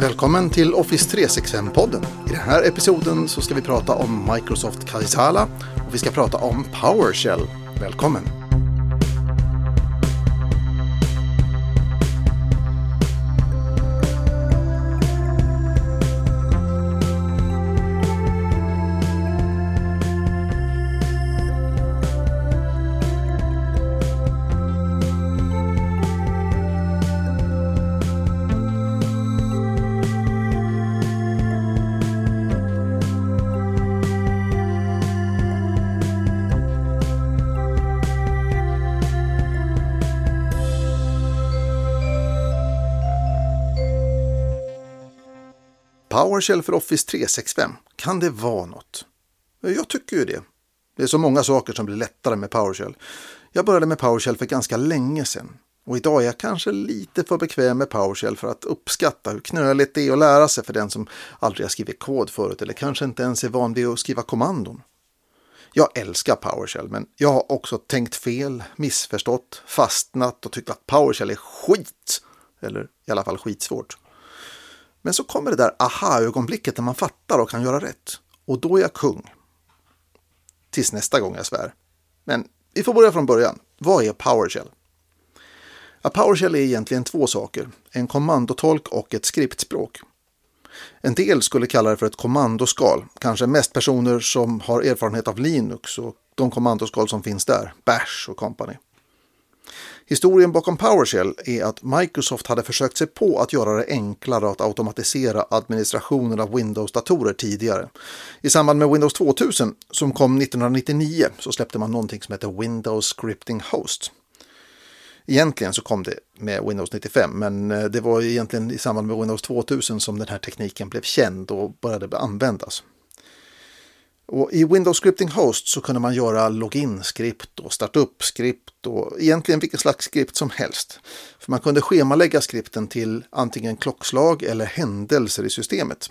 Välkommen till Office 365-podden. I den här episoden så ska vi prata om Microsoft Kaisala och vi ska prata om PowerShell. Välkommen! PowerShell för Office 365, kan det vara något? Jag tycker ju det. Det är så många saker som blir lättare med PowerShell. Jag började med PowerShell för ganska länge sedan. Och idag är jag kanske lite för bekväm med PowerShell för att uppskatta hur knöligt det är att lära sig för den som aldrig har skrivit kod förut eller kanske inte ens är van vid att skriva kommandon. Jag älskar PowerShell men jag har också tänkt fel, missförstått, fastnat och tyckt att PowerShell är skit. Eller i alla fall skitsvårt. Men så kommer det där aha-ögonblicket när man fattar och kan göra rätt. Och då är jag kung. Tills nästa gång jag svär. Men vi får börja från början. Vad är PowerShell? A PowerShell är egentligen två saker. En kommandotolk och ett skriptspråk. En del skulle kalla det för ett kommandoskal. Kanske mest personer som har erfarenhet av Linux och de kommandoskal som finns där. Bash och company. Historien bakom PowerShell är att Microsoft hade försökt sig på att göra det enklare att automatisera administrationen av Windows-datorer tidigare. I samband med Windows 2000 som kom 1999 så släppte man någonting som heter Windows Scripting Host. Egentligen så kom det med Windows 95 men eh, det var egentligen i samband med Windows 2000 som den här tekniken blev känd och började användas. Och I Windows Scripting Host så kunde man göra login-skript och startup-skript och egentligen vilken slags skript som helst. För man kunde schemalägga skripten till antingen klockslag eller händelser i systemet.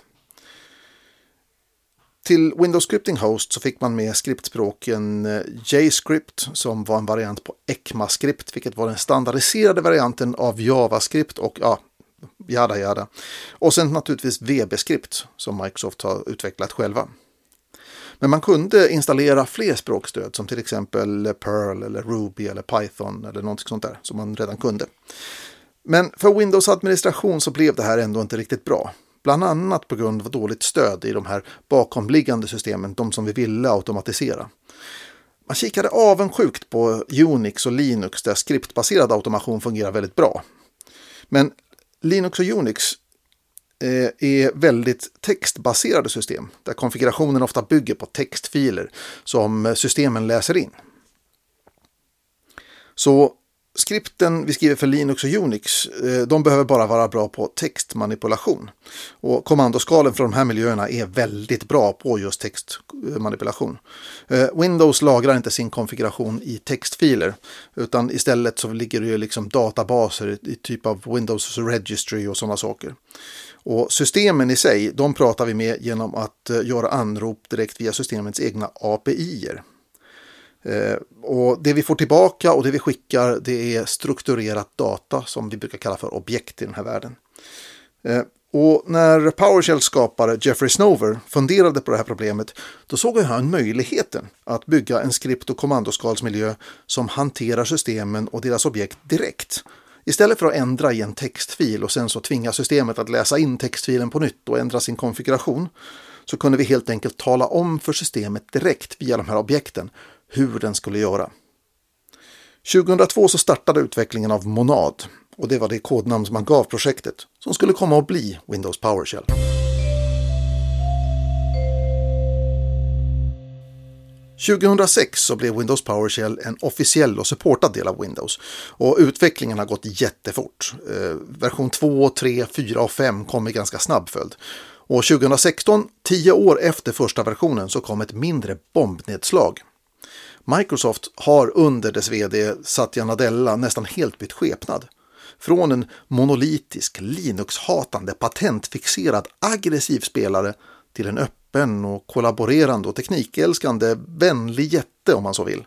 Till Windows Scripting Host så fick man med skriptspråken eh, JScript som var en variant på ECMAScript vilket var den standardiserade varianten av JavaScript och ja, jada jada. Och sen naturligtvis VB-skript som Microsoft har utvecklat själva. Men man kunde installera fler språkstöd som till exempel Perl eller Ruby eller Python eller något sånt där som man redan kunde. Men för Windows administration så blev det här ändå inte riktigt bra. Bland annat på grund av dåligt stöd i de här bakomliggande systemen, de som vi ville automatisera. Man kikade avundsjukt på Unix och Linux där skriptbaserad automation fungerar väldigt bra. Men Linux och Unix Eh, är väldigt textbaserade system där konfigurationen ofta bygger på textfiler som systemen läser in. Så skripten vi skriver för Linux och Unix, eh, de behöver bara vara bra på textmanipulation. Och kommandoskalen för de här miljöerna är väldigt bra på just textmanipulation. Eh, Windows lagrar inte sin konfiguration i textfiler, utan istället så ligger det liksom databaser i typ av Windows Registry och sådana saker. Och systemen i sig, de pratar vi med genom att eh, göra anrop direkt via systemets egna API-er. Eh, och det vi får tillbaka och det vi skickar det är strukturerat data som vi brukar kalla för objekt i den här världen. Eh, och när PowerShells skapare Jeffrey Snover funderade på det här problemet då såg han möjligheten att bygga en skript och kommandoskalsmiljö som hanterar systemen och deras objekt direkt Istället för att ändra i en textfil och sen så tvinga systemet att läsa in textfilen på nytt och ändra sin konfiguration så kunde vi helt enkelt tala om för systemet direkt via de här objekten hur den skulle göra. 2002 så startade utvecklingen av Monad och det var det kodnamn som man gav projektet som skulle komma att bli Windows PowerShell. 2006 så blev Windows PowerShell en officiell och supportad del av Windows och utvecklingen har gått jättefort. Eh, version 2, 3, 4 och 5 kom i ganska snabb följd. Och 2016, tio år efter första versionen, så kom ett mindre bombnedslag. Microsoft har under dess vd Satya Nadella nästan helt bytt skepnad. Från en monolitisk, Linux-hatande, patentfixerad, aggressiv spelare till en öppen och kollaborerande och teknikälskande vänlig jätte om man så vill.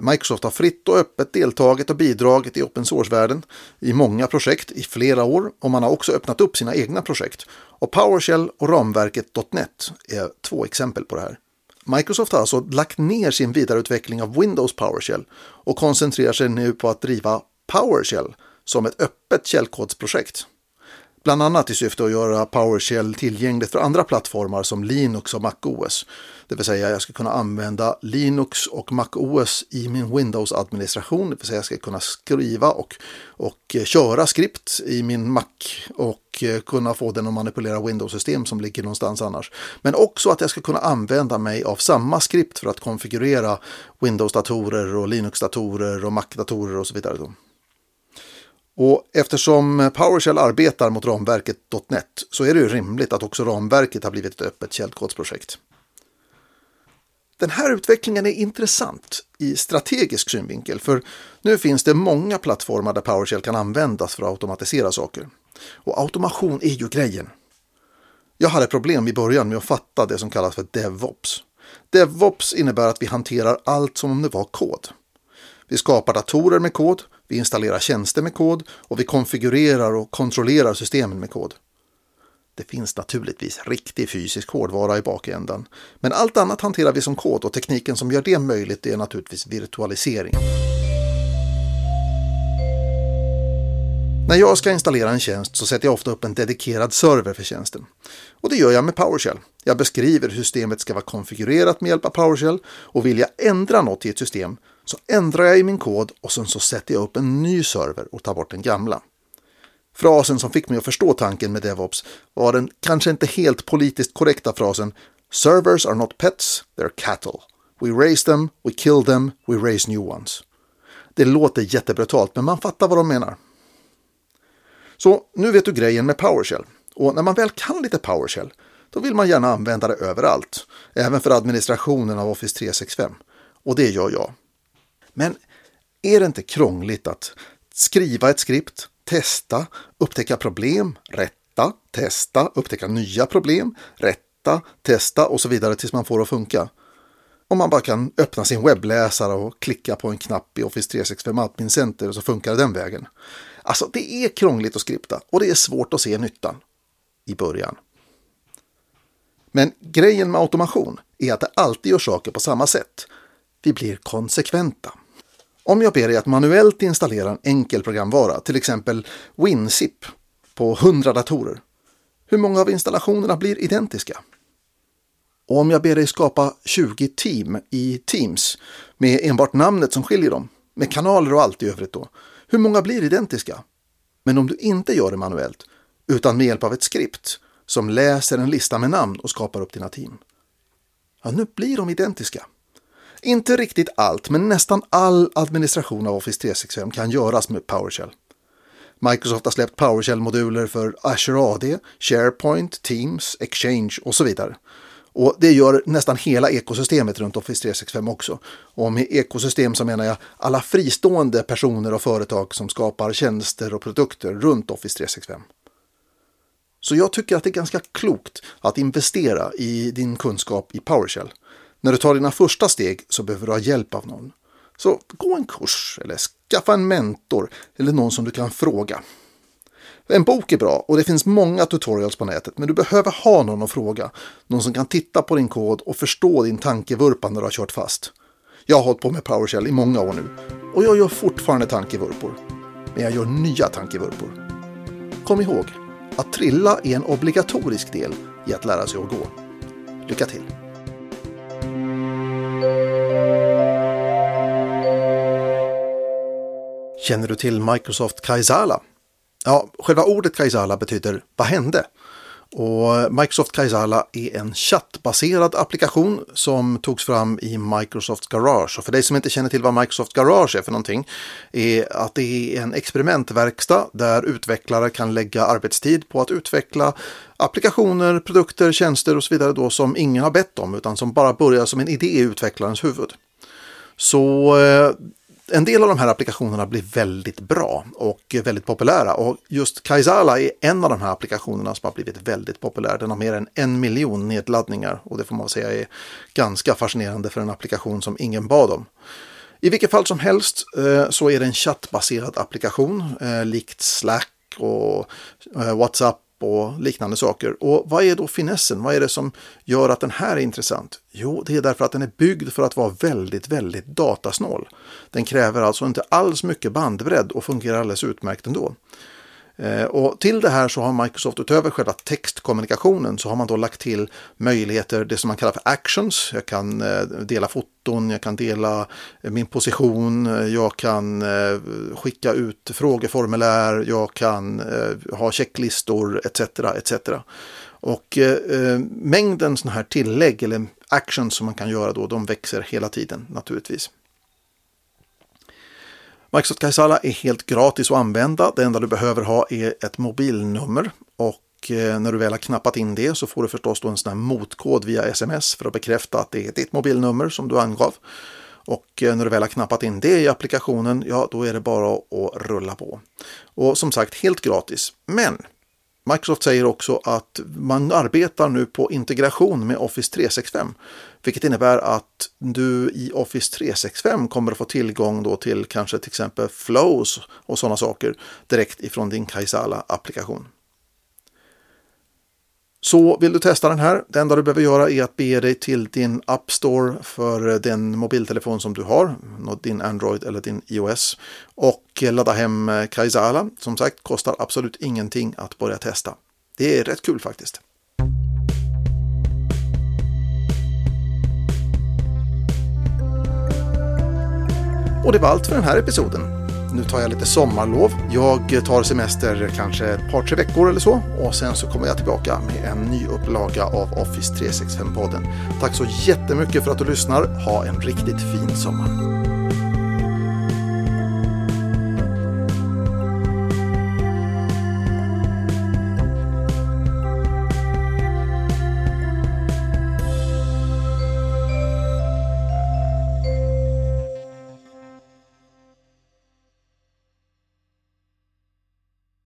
Microsoft har fritt och öppet deltagit och bidragit i open source-världen i många projekt i flera år och man har också öppnat upp sina egna projekt. Och PowerShell och ramverket .NET är två exempel på det här. Microsoft har alltså lagt ner sin vidareutveckling av Windows PowerShell och koncentrerar sig nu på att driva PowerShell som ett öppet källkodsprojekt. Bland annat i syfte att göra PowerShell tillgängligt för andra plattformar som Linux och MacOS. Det vill säga jag ska kunna använda Linux och MacOS i min Windows-administration. Det vill säga jag ska kunna skriva och, och eh, köra skript i min Mac och eh, kunna få den att manipulera Windows-system som ligger någonstans annars. Men också att jag ska kunna använda mig av samma skript för att konfigurera Windows-datorer och Linux-datorer och Mac-datorer och så vidare. Och eftersom PowerShell arbetar mot ramverket .NET så är det ju rimligt att också ramverket har blivit ett öppet källkodsprojekt. Den här utvecklingen är intressant i strategisk synvinkel för nu finns det många plattformar där PowerShell kan användas för att automatisera saker. Och automation är ju grejen. Jag hade problem i början med att fatta det som kallas för DevOps. DevOps innebär att vi hanterar allt som om det var kod. Vi skapar datorer med kod, vi installerar tjänster med kod och vi konfigurerar och kontrollerar systemen med kod. Det finns naturligtvis riktig fysisk hårdvara i bakändan, men allt annat hanterar vi som kod och tekniken som gör det möjligt är naturligtvis virtualisering. När jag ska installera en tjänst så sätter jag ofta upp en dedikerad server för tjänsten. Och det gör jag med PowerShell. Jag beskriver hur systemet ska vara konfigurerat med hjälp av PowerShell och vill jag ändra något i ett system så ändrar jag i min kod och sen så sätter jag upp en ny server och tar bort den gamla. Frasen som fick mig att förstå tanken med DevOps var den kanske inte helt politiskt korrekta frasen Servers are not pets, they're cattle. We raise them, we kill them, we raise new ones. Det låter jättebrutalt, men man fattar vad de menar. Så nu vet du grejen med PowerShell. Och när man väl kan lite PowerShell, då vill man gärna använda det överallt. Även för administrationen av Office 365. Och det gör jag. Men är det inte krångligt att skriva ett skript, testa, upptäcka problem, rätta, testa, upptäcka nya problem, rätta, testa och så vidare tills man får det att funka? Om man bara kan öppna sin webbläsare och klicka på en knapp i Office 365 Admin Center och så funkar det den vägen. Alltså, det är krångligt att skripta och det är svårt att se nyttan i början. Men grejen med automation är att det alltid gör saker på samma sätt. Vi blir konsekventa. Om jag ber dig att manuellt installera en enkel programvara, till exempel WinZip, på 100 datorer, hur många av installationerna blir identiska? Och om jag ber dig skapa 20 team i Teams med enbart namnet som skiljer dem, med kanaler och allt i övrigt då, hur många blir identiska? Men om du inte gör det manuellt, utan med hjälp av ett skript som läser en lista med namn och skapar upp dina team, ja, nu blir de identiska. Inte riktigt allt, men nästan all administration av Office 365 kan göras med PowerShell. Microsoft har släppt PowerShell-moduler för Azure AD, SharePoint, Teams, Exchange och så vidare. Och det gör nästan hela ekosystemet runt Office 365 också. Och med ekosystem så menar jag alla fristående personer och företag som skapar tjänster och produkter runt Office 365. Så jag tycker att det är ganska klokt att investera i din kunskap i PowerShell. När du tar dina första steg så behöver du ha hjälp av någon. Så gå en kurs eller skaffa en mentor eller någon som du kan fråga. En bok är bra och det finns många tutorials på nätet men du behöver ha någon att fråga. Någon som kan titta på din kod och förstå din tankevurpa när du har kört fast. Jag har hållit på med PowerShell i många år nu och jag gör fortfarande tankevurpor. Men jag gör nya tankevurpor. Kom ihåg, att trilla är en obligatorisk del i att lära sig att gå. Lycka till! Känner du till Microsoft Kaizala? Ja, själva ordet Kaizala betyder vad hände? Och Microsoft Kaisala är en chattbaserad applikation som togs fram i Microsoft Garage. Och för dig som inte känner till vad Microsoft Garage är för någonting, är att det är en experimentverkstad där utvecklare kan lägga arbetstid på att utveckla applikationer, produkter, tjänster och så vidare då som ingen har bett om utan som bara börjar som en idé i utvecklarens huvud. Så eh, en del av de här applikationerna blir väldigt bra och väldigt populära och just Kaizala är en av de här applikationerna som har blivit väldigt populär. Den har mer än en miljon nedladdningar och det får man säga är ganska fascinerande för en applikation som ingen bad om. I vilket fall som helst eh, så är det en chattbaserad applikation eh, likt Slack och eh, WhatsApp och liknande saker. Och vad är då finessen? Vad är det som gör att den här är intressant? Jo, det är därför att den är byggd för att vara väldigt, väldigt datasnål. Den kräver alltså inte alls mycket bandbredd och fungerar alldeles utmärkt ändå. Eh, och till det här så har Microsoft utöver själva textkommunikationen så har man då lagt till möjligheter, det som man kallar för actions. Jag kan eh, dela foton, jag kan dela eh, min position, jag kan skicka ut frågeformulär, jag kan ha checklistor etc. etc. Och mängden sådana här tillägg eller actions som man kan göra då, de växer hela tiden naturligtvis. Microsoft Kaisala är helt gratis att använda. Det enda du behöver ha är ett mobilnummer och eh, när du väl har knappat in det så får du förstås då en sån här motkod via sms för att bekräfta att det är ditt mobilnummer som du angav. Och eh, när du väl har knappat in det i applikationen, ja då är det bara att rulla på. Och som sagt helt gratis. Men Microsoft säger också att man arbetar nu på integration med Office 365. Vilket innebär att du i Office 365 kommer att få tillgång då till kanske till exempel flows och sådana saker direkt ifrån din Kaisala-applikation. Så vill du testa den här, det enda du behöver göra är att bege dig till din App Store för den mobiltelefon som du har, din Android eller din iOS och eh, ladda hem eh, Kaisala. Som sagt, kostar absolut ingenting att börja testa. Det är rätt kul faktiskt. Och det var allt för den här episoden. Nu tar jag lite sommarlov. Jag tar semester kanske ett par, tre veckor eller så. Och sen så kommer jag tillbaka med en ny upplaga av Office 365-podden. Tack så jättemycket för att du lyssnar. Ha en riktigt fin sommar.